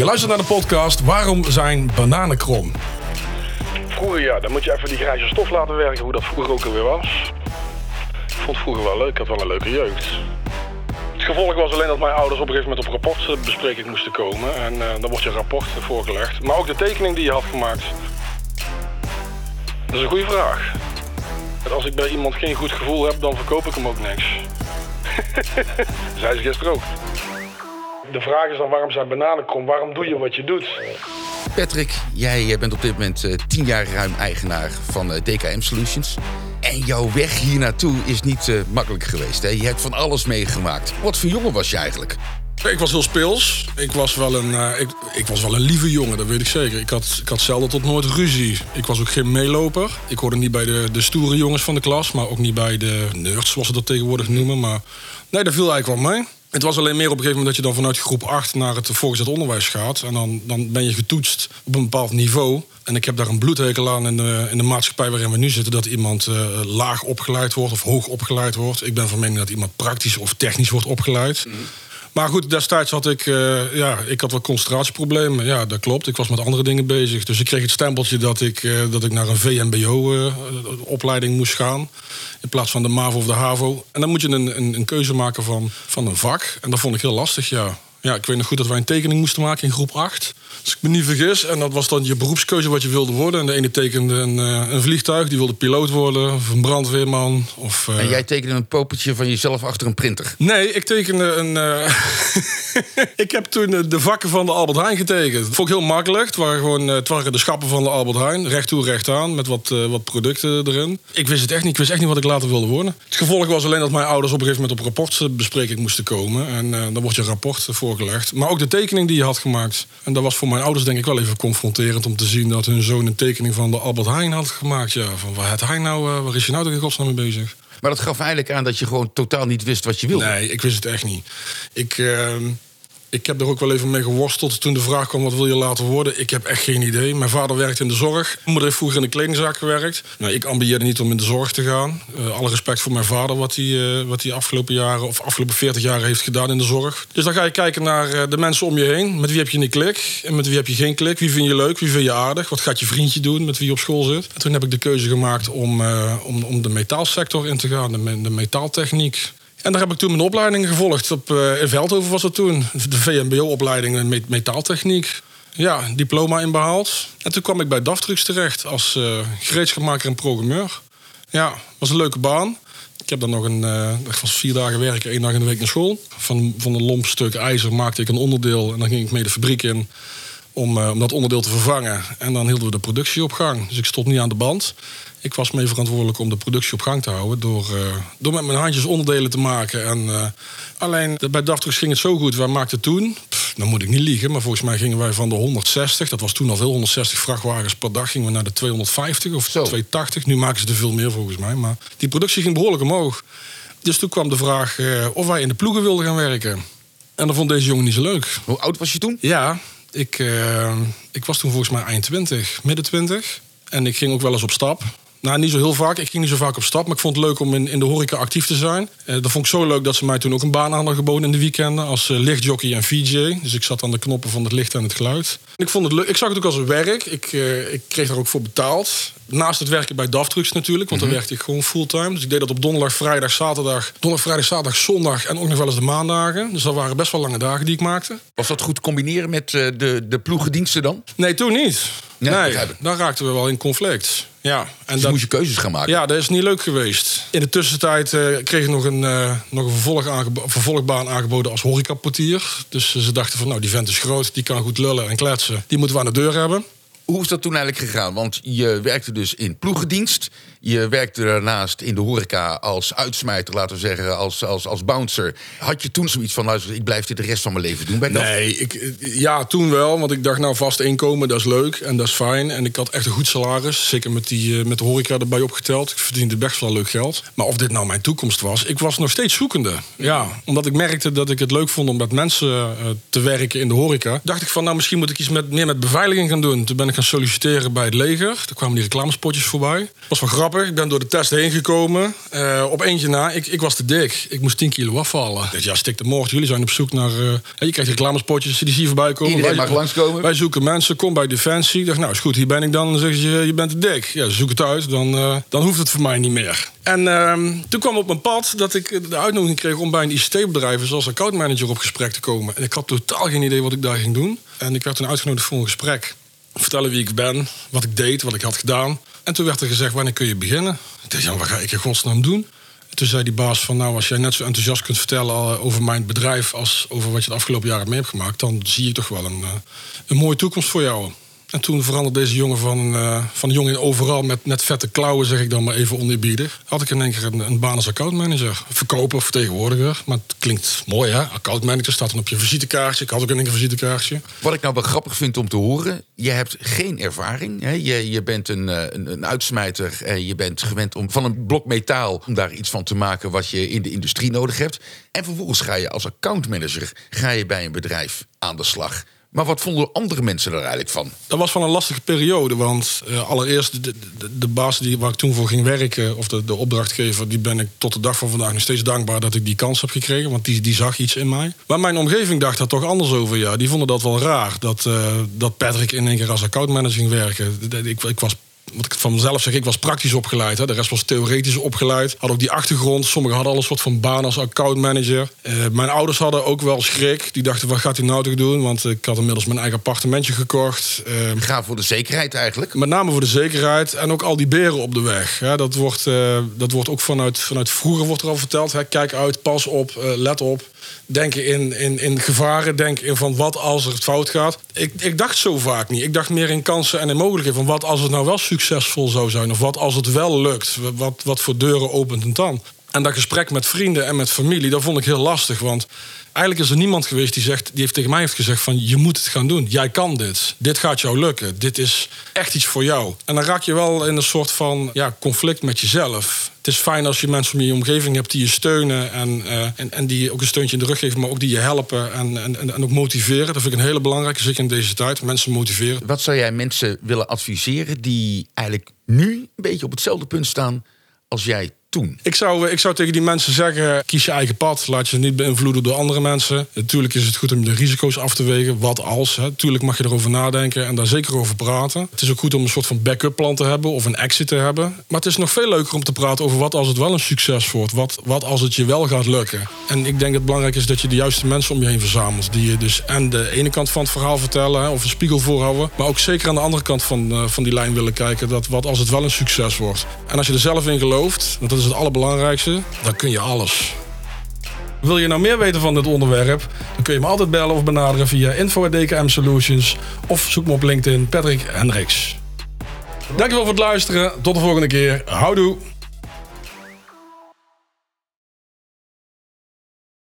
Je luistert naar de podcast Waarom zijn bananen krom? Vroeger ja, dan moet je even die grijze stof laten werken, hoe dat vroeger ook alweer was. Ik vond het vroeger wel leuk, ik had wel een leuke jeugd. Het gevolg was alleen dat mijn ouders op een gegeven moment op rapportbespreking moesten komen. En eh, dan wordt je rapport voorgelegd. Maar ook de tekening die je had gemaakt. Dat is een goede vraag. Als ik bij iemand geen goed gevoel heb, dan verkoop ik hem ook niks. Zei ze gisteren ook. De vraag is dan waarom zijn bananen krom? Waarom doe je wat je doet? Patrick, jij eh, bent op dit moment eh, tien jaar ruim eigenaar van eh, DKM Solutions. En jouw weg hier naartoe is niet makkelijk geweest. Hè? Je hebt van alles meegemaakt. Wat voor jongen was je eigenlijk? Ik was heel speels. Ik was wel een, eh, ik, ik was wel een lieve jongen, dat weet ik zeker. Ik had, ik had zelden tot nooit ruzie. Ik was ook geen meeloper. Ik hoorde niet bij de, de stoere jongens van de klas, maar ook niet bij de nerds, zoals ze dat tegenwoordig noemen. Maar nee, dat viel eigenlijk wel mee. Het was alleen meer op een gegeven moment dat je dan vanuit groep 8 naar het voorgezet onderwijs gaat. En dan, dan ben je getoetst op een bepaald niveau. En ik heb daar een bloedhekel aan in de, in de maatschappij waarin we nu zitten. Dat iemand eh, laag opgeleid wordt of hoog opgeleid wordt. Ik ben van mening dat iemand praktisch of technisch wordt opgeleid. Maar goed, destijds had ik, eh, ja, ik had wel concentratieproblemen. Ja, dat klopt. Ik was met andere dingen bezig. Dus ik kreeg het stempeltje dat ik, eh, dat ik naar een VMBO-opleiding moest gaan. In plaats van de MAVO of de HAVO. En dan moet je een, een, een keuze maken van, van een vak. En dat vond ik heel lastig, ja. Ja, ik weet nog goed dat wij een tekening moesten maken in groep 8. Als ik me niet vergis. En dat was dan je beroepskeuze wat je wilde worden. En de ene tekende een, eh, een vliegtuig, die wilde piloot worden. Of een brandweerman. Of, eh, En jij tekende een poppetje van jezelf achter een printer. Nee, ik tekende een. eh, ik heb toen de vakken van de Albert Heijn getekend. Dat vond ik heel makkelijk. Het waren gewoon het waren de schappen van de Albert Heijn. Recht toe, recht aan. Met wat, wat producten erin. Ik wist het echt niet. Ik wist echt niet wat ik later wilde worden. Het gevolg was alleen dat mijn ouders op een gegeven moment op rapportbespreking moesten komen. En dan wordt je rapport voorgelegd. Maar ook de tekening die je had gemaakt. En dat was voor mijn ouders denk ik wel even confronterend om te zien dat hun zoon een tekening van de Albert Heijn had gemaakt. Ja, van waar, het Heijn nou, eh, waar is je nou toch in godsnaam mee bezig? Maar dat gaf eigenlijk aan dat je gewoon totaal niet wist wat je wilde. Nee, ik wist het echt niet. Ik, ehm, ik heb er ook wel even mee geworsteld toen de vraag kwam: wat wil je later worden? Ik heb echt geen idee. Mijn vader werkt in de zorg. Mijn moeder heeft vroeger in de kledingzaak gewerkt. Nou, ik ambieerde niet om in de zorg te gaan. Eh, alle respect voor mijn vader, wat hij, eh, wat hij afgelopen jaren of afgelopen 40 jaar heeft gedaan in de zorg. Dus dan ga je kijken naar eh, de mensen om je heen. Met wie heb je een klik? En met wie heb je geen klik? Wie vind je leuk? Wie vind je aardig? Wat gaat je vriendje doen met wie je op school zit? En toen heb ik de keuze gemaakt om, om, om de metaalsector in te gaan, de metaaltechniek. En daar heb ik toen mijn opleiding gevolgd. Op, eh, in Veldhoven was het toen. De VMBO-opleiding in met- metaaltechniek. Ja, diploma in behaald. En toen kwam ik bij DAF terecht als eh gereedschapmaker en programmeur. Ja, was een leuke baan. Ik heb dan nog een, ik was vier dagen werken, één dag in de week naar school. Van, van een lomp stuk ijzer maakte ik een onderdeel en dan ging ik mee de fabriek in om, eh, om dat onderdeel te vervangen. En dan hielden we de productie op gang. Dus ik stond niet aan de band. Ik was mee verantwoordelijk om de productie op gang te houden... door, eh, door met mijn handjes onderdelen te maken. En, eh, alleen bij Daftrugs ging het zo goed. Wij maakten toen, pff, dan moet ik niet liegen... maar volgens mij gingen wij van de 160... dat was toen al veel, 160 vrachtwagens per dag... gingen we naar de 250 of Zo. 280. Nu maken ze er veel meer volgens mij. Maar die productie ging behoorlijk omhoog. Dus toen kwam de vraag of wij in de ploegen wilden gaan werken. En dat vond deze jongen niet zo leuk. Hoe oud was je toen? Ja, ik, eh, ik was toen volgens mij eind 20, midden 20. En ik ging ook wel eens op stap. Nou, niet zo heel vaak. Ik ging niet zo vaak op stap. Maar ik vond het leuk om in, in de horeca actief te zijn. Eh, dat vond ik zo leuk dat ze mij toen ook een baan aan hadden geboden in de weekenden. Als eh, lichtjockey en VJ. Dus ik zat aan de knoppen van het licht en het geluid. Ik, vond het leuk. ik zag het ook als een werk. Ik, eh, ik kreeg daar ook voor betaald. Naast het werken bij DAF Trucks natuurlijk. Want dan werkte ik gewoon fulltime. Dus ik deed dat op donderdag, vrijdag, zaterdag. Donderdag, vrijdag, zaterdag, zondag. En ook nog wel eens de maandagen. Dus dat waren best wel lange dagen die ik maakte. Was dat goed te combineren met de, de ploegendiensten dan? Nee, toen niet. Nee, dan raakten we wel in conflict. Ja, en Dus dat, moest je keuzes gaan maken. ja, dat is niet leuk geweest. In de tussentijd eh, kreeg ik nog een, eh, nog een vervolg aangebo- vervolgbaan aangeboden als horecaportier. Dus ze dachten van, nou, die vent is groot, die kan goed lullen en kletsen. Die moeten we aan de deur hebben. Hoe is dat toen eigenlijk gegaan? Want je werkte dus in ploegendienst. Je werkte daarnaast in de horeca als uitsmijter, laten we zeggen, als, als, als bouncer. Had je toen zoiets van, ik blijf dit de rest van mijn leven doen bij? Nee, ik, ja, toen wel. Want ik dacht, nou, vast inkomen, dat is leuk en dat is fijn. En ik had echt een goed salaris. Zeker met, die, eh, met de horeca erbij opgeteld. Ik verdiende best wel leuk geld. Maar of dit nou mijn toekomst was, ik was nog steeds zoekende. Ja, omdat ik merkte dat ik het leuk vond om met mensen eh, te werken in de horeca. Dacht ik van, nou, misschien moet ik iets met, meer met beveiliging gaan doen. Toen ben ik gaan solliciteren bij het leger. Toen kwamen die reclamespotjes voorbij. was wel grappig. Ik ben door de test heen gekomen. Eh, op eentje na, ik, ik was te dik. Ik moest 10 kilo afvallen. Ik dacht, ja, stik de moord. Jullie zijn op zoek naar... eh, je krijgt reclamespotjes die zie je voorbij komen. Iedereen Wij- mag langskomen. Wij zoeken mensen, kom bij Defensie. Ik dacht, nou is goed, hier ben ik dan. Dan zeggen ze, je bent te dik. Ja, zoek het uit, dan, eh, dan hoeft het voor mij niet meer. En ehm, toen kwam op mijn pad dat ik de uitnodiging kreeg om bij een ICT-bedrijf zoals accountmanager op gesprek te komen. En ik had totaal geen idee wat ik daar ging doen. En ik werd toen uitgenodigd voor een gesprek. Vertellen wie ik ben, wat ik deed, wat ik had gedaan. En toen werd er gezegd, wanneer kun je beginnen? Ik dacht, ja, wat ga ik in godsnaam doen? Toen zei die baas van, nou, als jij net zo enthousiast kunt vertellen eh, over mijn bedrijf als over wat je de afgelopen jaren mee hebt gemaakt, dan zie ik toch wel een, eh, een mooie toekomst voor jou. En toen veranderde deze jongen van, eh, van jongen in overal met, met vette klauwen, zeg ik dan maar even oneerbiedig. Had ik in één keer een, een baan als accountmanager. Verkoper vertegenwoordiger. Maar het klinkt mooi, hè? Accountmanager staat dan op je visitekaartje. Ik had ook in één een visitekaartje. Wat ik nou wel grappig vind om te horen, je hebt geen ervaring. Hè? Je, je bent een, eh, een, een uitsmijter je bent gewend om van een blok metaal om daar iets van te maken wat je in de industrie nodig hebt. En vervolgens ga je als accountmanager ga je bij een bedrijf aan de slag. Maar wat vonden andere mensen er eigenlijk van? Dat was van een lastige periode, want eh, allereerst de, de, baas die, waar ik toen voor ging werken, of de, de opdrachtgever, die ben ik tot de dag van vandaag nog steeds dankbaar dat ik die kans heb gekregen, want die, die zag iets in mij. Maar mijn omgeving dacht daar toch anders over. Ja, die vonden dat wel raar dat, eh, dat Patrick in één keer als accountmanager ging werken. Ik, ik was wat ik van mezelf zeg, ik was praktisch opgeleid. Hè. De rest was theoretisch opgeleid. Had ook die achtergrond. Sommigen hadden al een soort van baan als accountmanager. Eh, mijn ouders hadden ook wel schrik. Die dachten, wat gaat hij nou toch doen? Want ik had inmiddels mijn eigen appartementje gekocht. Ga voor de zekerheid eigenlijk. met name voor de zekerheid en ook al die beren op de weg. Dat, wordt, eh, dat wordt ook vanuit, vanuit vroeger wordt er al verteld. Hè. Kijk uit, pas op, let op. Denken in, in, in gevaren, denken in van wat als er het fout gaat. Ik, ik dacht zo vaak niet. Ik dacht meer in kansen en in mogelijkheden. Van wat als het nou wel succesvol zou zijn? Of wat als het wel lukt? Wat, wat voor deuren opent het dan? En dat gesprek met vrienden en met familie, dat vond ik heel lastig. Want eigenlijk is er niemand geweest die, zegt, die heeft tegen mij heeft gezegd van... je moet het gaan doen, jij kan dit. Dit gaat jou lukken, dit is echt iets voor jou. En dan raak je wel in een soort van ja, conflict met jezelf. Het is fijn als je mensen om je omgeving hebt die je steunen... en, eh, en, en die je ook een steuntje in de rug geven, maar ook die je helpen en, en, en ook motiveren. Dat vind ik een hele belangrijke, zeker in deze tijd. Mensen motiveren. Wat zou jij mensen willen adviseren die eigenlijk nu een beetje op hetzelfde punt staan als jij toen? Ik zou, ik zou tegen die mensen zeggen: kies je eigen pad. Laat je niet beïnvloeden door andere mensen. Natuurlijk is het goed om de risico's af te wegen. Wat als? Hè. Tuurlijk mag je erover nadenken en daar zeker over praten. Het is ook goed om een soort van backup plan te hebben of een exit te hebben. Maar het is nog veel leuker om te praten over wat als het wel een succes wordt. Wat, wat als het je wel gaat lukken. En ik denk dat het belangrijk is dat je de juiste mensen om je heen verzamelt. Die je dus en de ene kant van het verhaal vertellen of een spiegel voorhouden. Maar ook zeker aan de andere kant van, eh, van die lijn willen kijken. Dat wat als het wel een succes wordt. En als je er zelf in gelooft, dat is het allerbelangrijkste, dan kun je alles. Wil je nou meer weten van dit onderwerp? Dan kun je me altijd bellen of benaderen via info.dkm Solutions of zoek me op LinkedIn Patrick Hendricks. Dankjewel voor het luisteren. Tot de volgende keer. Houdoe.